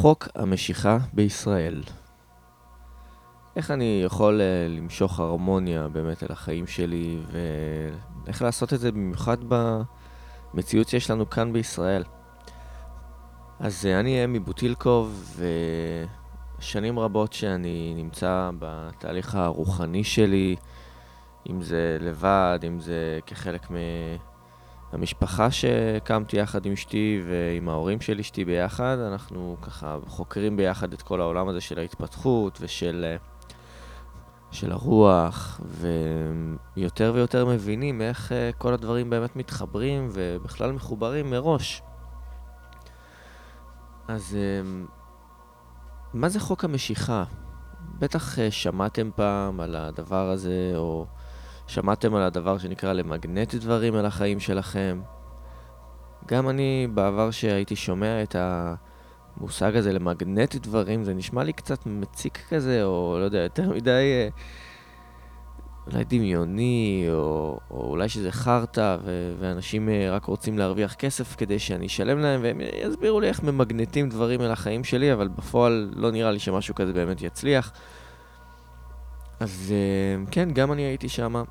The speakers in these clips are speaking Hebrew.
חוק המשיכה בישראל. איך אני יכול uh, למשוך הרמוניה באמת אל החיים שלי, ואיך לעשות את זה במיוחד במציאות שיש לנו כאן בישראל. אז uh, אני אמי בוטילקוב, ושנים רבות שאני נמצא בתהליך הרוחני שלי, אם זה לבד, אם זה כחלק מ... המשפחה שהקמתי יחד עם אשתי ועם ההורים של אשתי ביחד, אנחנו ככה חוקרים ביחד את כל העולם הזה של ההתפתחות ושל של הרוח, ויותר ויותר מבינים איך אה, כל הדברים באמת מתחברים ובכלל מחוברים מראש. אז אה, מה זה חוק המשיכה? בטח אה, שמעתם פעם על הדבר הזה, או... שמעתם על הדבר שנקרא למגנט דברים על החיים שלכם? גם אני, בעבר שהייתי שומע את המושג הזה למגנט דברים, זה נשמע לי קצת מציק כזה, או לא יודע, יותר מדי... אה, אולי דמיוני, או, או אולי שזה חרטא, ואנשים אה, רק רוצים להרוויח כסף כדי שאני אשלם להם, והם יסבירו לי איך ממגנטים דברים אל החיים שלי, אבל בפועל לא נראה לי שמשהו כזה באמת יצליח. אז אה, כן, גם אני הייתי שם.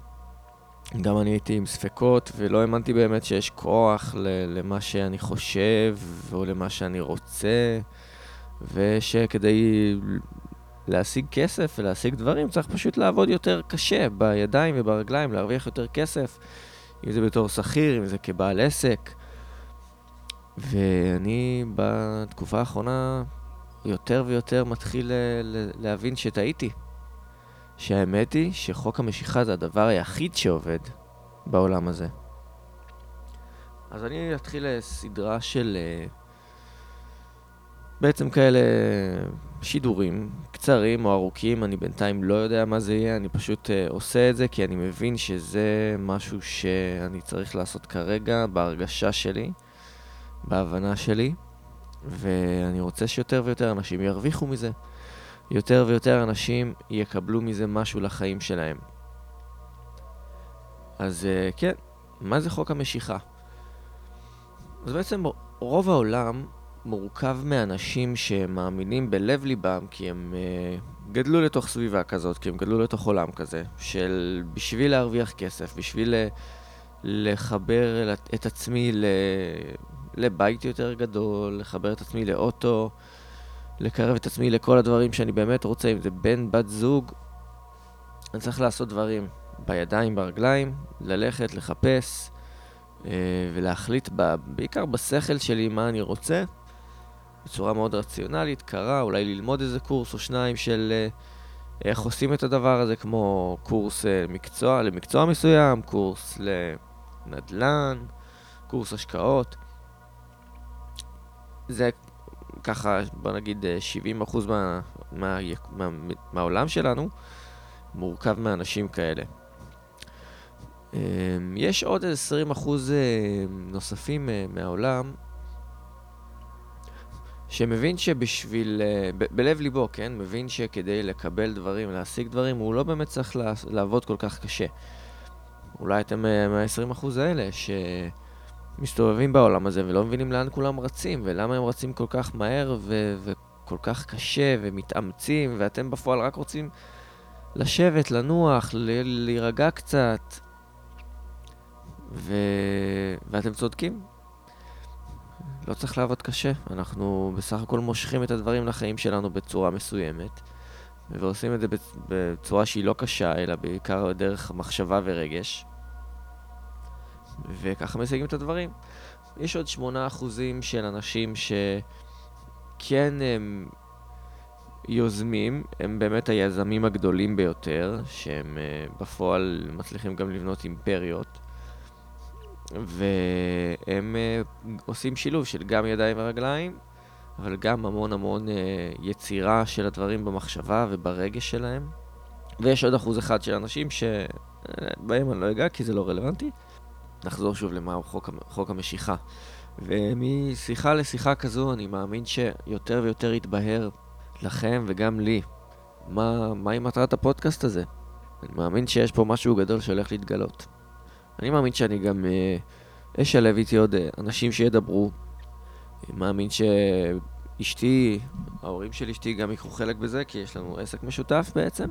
גם אני הייתי עם ספקות, ולא האמנתי באמת שיש כוח למה שאני חושב, או למה שאני רוצה, ושכדי להשיג כסף ולהשיג דברים, צריך פשוט לעבוד יותר קשה בידיים וברגליים, להרוויח יותר כסף, אם זה בתור שכיר, אם זה כבעל עסק. ואני בתקופה האחרונה יותר ויותר מתחיל להבין שטעיתי. שהאמת היא שחוק המשיכה זה הדבר היחיד שעובד בעולם הזה. אז אני אתחיל סדרה של אה, בעצם כאלה שידורים קצרים או ארוכים, אני בינתיים לא יודע מה זה יהיה, אני פשוט עושה את זה כי אני מבין שזה משהו שאני צריך לעשות כרגע בהרגשה שלי, בהבנה שלי, ואני רוצה שיותר ויותר אנשים ירוויחו מזה. יותר ויותר אנשים יקבלו מזה משהו לחיים שלהם. אז uh, כן, מה זה חוק המשיכה? אז בעצם רוב העולם מורכב מאנשים שמאמינים בלב ליבם כי הם uh, גדלו לתוך סביבה כזאת, כי הם גדלו לתוך עולם כזה, של בשביל להרוויח כסף, בשביל uh, לחבר את עצמי ל... לבית יותר גדול, לחבר את עצמי לאוטו, לקרב את עצמי לכל הדברים שאני באמת רוצה, אם זה בן, בת זוג, אני צריך לעשות דברים בידיים, ברגליים, ללכת, לחפש אה, ולהחליט ב, בעיקר בשכל שלי מה אני רוצה, בצורה מאוד רציונלית, קרה, אולי ללמוד איזה קורס או שניים של אה, איך עושים את הדבר הזה, כמו קורס אה, מקצוע, למקצוע מסוים, קורס לנדל"ן, קורס השקעות. זה ככה, בוא נגיד 70% מה, מה, מה, מהעולם שלנו מורכב מאנשים כאלה. אמ, יש עוד 20% אה, נוספים אה, מהעולם שמבין שבשביל, אה, ב- בלב ליבו, כן, מבין שכדי לקבל דברים, להשיג דברים, הוא לא באמת צריך לעבוד כל כך קשה. אולי אתם מה-20% האלה, ש... מסתובבים בעולם הזה ולא מבינים לאן כולם רצים, ולמה הם רצים כל כך מהר ו- וכל כך קשה ומתאמצים, ואתם בפועל רק רוצים לשבת, לנוח, ל- להירגע קצת, ו... ואתם צודקים. לא צריך לעבוד קשה, אנחנו בסך הכל מושכים את הדברים לחיים שלנו בצורה מסוימת, ועושים את זה בצורה שהיא לא קשה, אלא בעיקר דרך מחשבה ורגש. וככה משיגים את הדברים. יש עוד 8% של אנשים שכן הם יוזמים, הם באמת היזמים הגדולים ביותר, שהם uh, בפועל מצליחים גם לבנות אימפריות. והם uh, עושים שילוב של גם ידיים ורגליים, אבל גם המון המון uh, יצירה של הדברים במחשבה וברגש שלהם. ויש עוד אחוז אחד של אנשים שבהם אני לא אגע כי זה לא רלוונטי, נחזור שוב למהו חוק, חוק המשיכה. ומשיחה לשיחה כזו אני מאמין שיותר ויותר יתבהר לכם וגם לי מה, מהי מטרת הפודקאסט הזה. אני מאמין שיש פה משהו גדול שהולך להתגלות. אני מאמין שאני גם uh, אשלב איתי עוד uh, אנשים שידברו. אני מאמין אשתי, ההורים של אשתי גם ייקחו חלק בזה, כי יש לנו עסק משותף בעצם,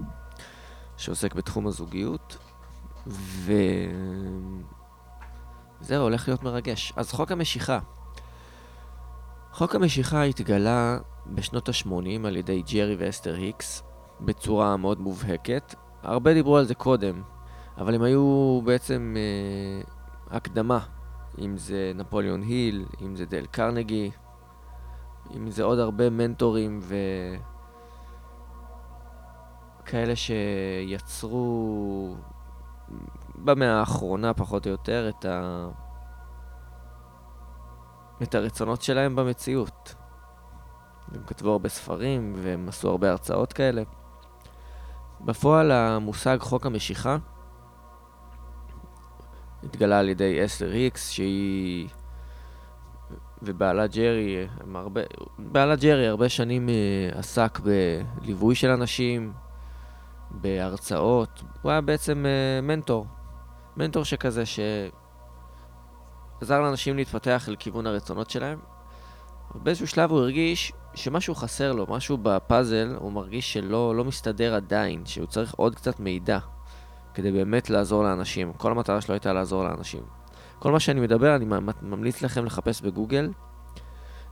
שעוסק בתחום הזוגיות, ו... זהו, הולך להיות מרגש. אז חוק המשיכה. חוק המשיכה התגלה בשנות ה-80 על ידי ג'רי ואסתר היקס בצורה מאוד מובהקת. הרבה דיברו על זה קודם, אבל הם היו בעצם אה, הקדמה. אם זה נפוליאון היל, אם זה דל קרנגי, אם זה עוד הרבה מנטורים ו... כאלה שיצרו במאה האחרונה פחות או יותר את, ה... את הרצונות שלהם במציאות. הם כתבו הרבה ספרים והם עשו הרבה הרצאות כאלה. בפועל המושג חוק המשיכה התגלה על ידי אסתר היקס שהיא ובעלה ג'רי, הרבה, בעלה ג'רי הרבה שנים uh, עסק בליווי של אנשים, בהרצאות, הוא היה בעצם uh, מנטור, מנטור שכזה שעזר לאנשים להתפתח לכיוון הרצונות שלהם. באיזשהו שלב הוא הרגיש שמשהו חסר לו, משהו בפאזל, הוא מרגיש שלא לא מסתדר עדיין, שהוא צריך עוד קצת מידע כדי באמת לעזור לאנשים. כל המטרה שלו הייתה לעזור לאנשים. כל מה שאני מדבר, אני ממליץ לכם לחפש בגוגל,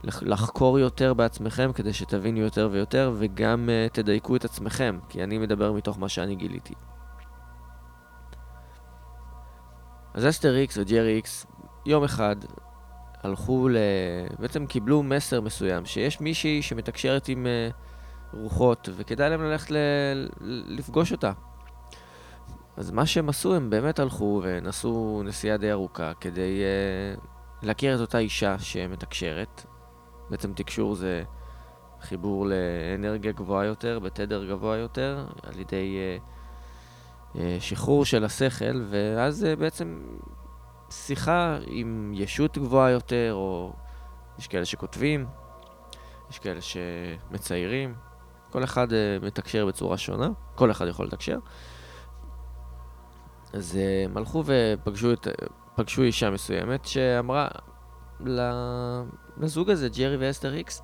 לחקור יותר בעצמכם כדי שתבינו יותר ויותר, וגם uh, תדייקו את עצמכם, כי אני מדבר מתוך מה שאני גיליתי. אז אסטר איקס וג'רי איקס, יום אחד הלכו ל... בעצם קיבלו מסר מסוים, שיש מישהי שמתקשרת עם uh, רוחות, וכדאי להם ללכת ל... לפגוש אותה. אז מה שהם עשו, הם באמת הלכו ונסעו נסיעה די ארוכה כדי uh, להכיר את אותה אישה שמתקשרת. בעצם תקשור זה חיבור לאנרגיה גבוהה יותר, בתדר גבוה יותר, על ידי uh, שחרור של השכל, ואז uh, בעצם שיחה עם ישות גבוהה יותר, או יש כאלה שכותבים, יש כאלה שמציירים. כל אחד uh, מתקשר בצורה שונה, כל אחד יכול לתקשר. אז אה, הם הלכו ופגשו את, פגשו אישה מסוימת שאמרה לזוג הזה, ג'רי ואסתר איקס,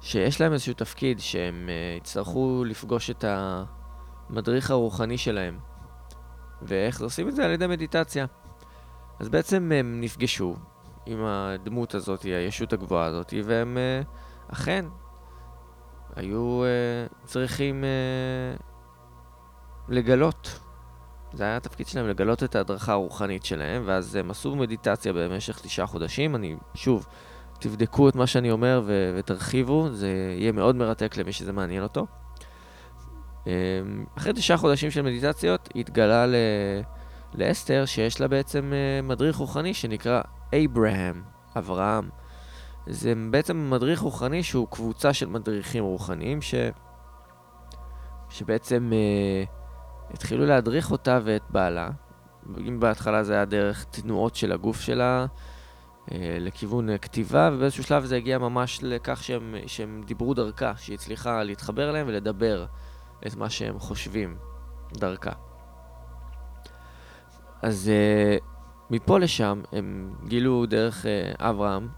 שיש להם איזשהו תפקיד שהם יצטרכו לפגוש את המדריך הרוחני שלהם. ואיך עושים את זה? על ידי מדיטציה. אז בעצם הם נפגשו עם הדמות הזאת, הישות הגבוהה הזאת, והם uh, אכן היו uh, צריכים uh, לגלות זה היה התפקיד שלהם לגלות את ההדרכה הרוחנית שלהם, ואז הם עשו מדיטציה במשך תשעה חודשים. אני, שוב, תבדקו את מה שאני אומר ו- ותרחיבו, זה יהיה מאוד מרתק למי שזה מעניין אותו. אמ, אחרי תשעה חודשים של מדיטציות, התגלה ל- לאסתר שיש לה בעצם אה, מדריך רוחני שנקרא אברהם, אברהם. זה בעצם מדריך רוחני שהוא קבוצה של מדריכים רוחניים ש... שבעצם... Uh, התחילו להדריך אותה ואת בעלה. אם בהתחלה זה היה דרך תנועות של הגוף שלה, אה, לכיוון כתיבה, ובאיזשהו שלב זה הגיע ממש לכך שהם, שהם דיברו דרכה, שהיא הצליחה להתחבר אליהם ולדבר את מה שהם חושבים דרכה. אז אה, מפה לשם הם גילו דרך אברהם,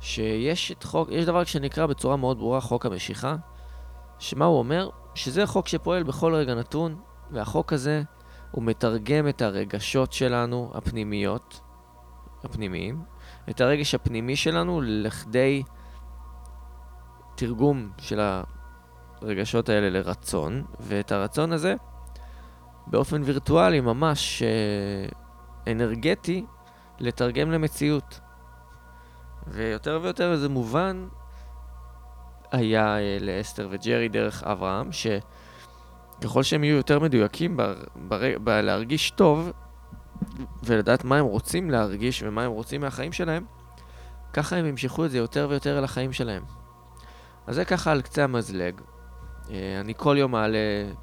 שיש את חוק, יש דבר שנקרא בצורה מאוד ברורה חוק המשיכה, שמה הוא אומר? שזה חוק שפועל בכל רגע נתון, והחוק הזה הוא מתרגם את הרגשות שלנו, הפנימיות, הפנימיים, את הרגש הפנימי שלנו לכדי תרגום של הרגשות האלה לרצון, ואת הרצון הזה באופן וירטואלי ממש אה, אנרגטי לתרגם למציאות. ויותר ויותר זה מובן היה אה, לאסתר וג'רי דרך אברהם, שככל שהם יהיו יותר מדויקים בלהרגיש טוב, ולדעת מה הם רוצים להרגיש ומה הם רוצים מהחיים שלהם, ככה הם ימשכו את זה יותר ויותר אל החיים שלהם. אז זה ככה על קצה המזלג. אה, אני כל יום אעלה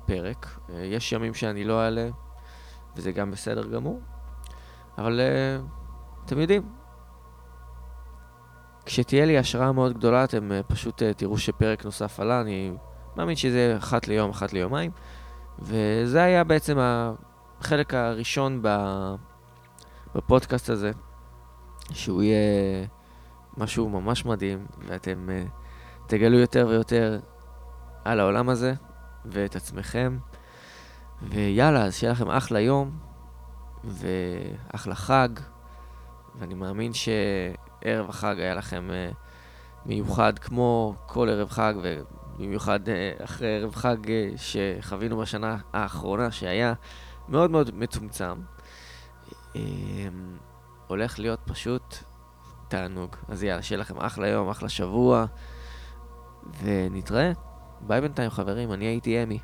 פרק, אה, יש ימים שאני לא אעלה, וזה גם בסדר גמור, אבל אתם יודעים, כשתהיה לי השראה מאוד גדולה, אתם פשוט תראו שפרק נוסף עלה, אני מאמין שזה אחת ליום, אחת ליומיים. וזה היה בעצם החלק הראשון בפודקאסט הזה, שהוא יהיה משהו ממש מדהים, ואתם תגלו יותר ויותר על העולם הזה ואת עצמכם. ויאללה, אז שיהיה לכם אחלה יום ואחלה חג, ואני מאמין שערב החג היה לכם uh, מיוחד כמו כל ערב חג, ובמיוחד uh, אחרי ערב חג uh, שחווינו בשנה האחרונה, שהיה מאוד מאוד מצומצם. הולך להיות פשוט תענוג. אז יאללה, שיהיה לכם אחלה יום, אחלה שבוע, ונתראה. ביי בינתיים חברים, אני הייתי אמי.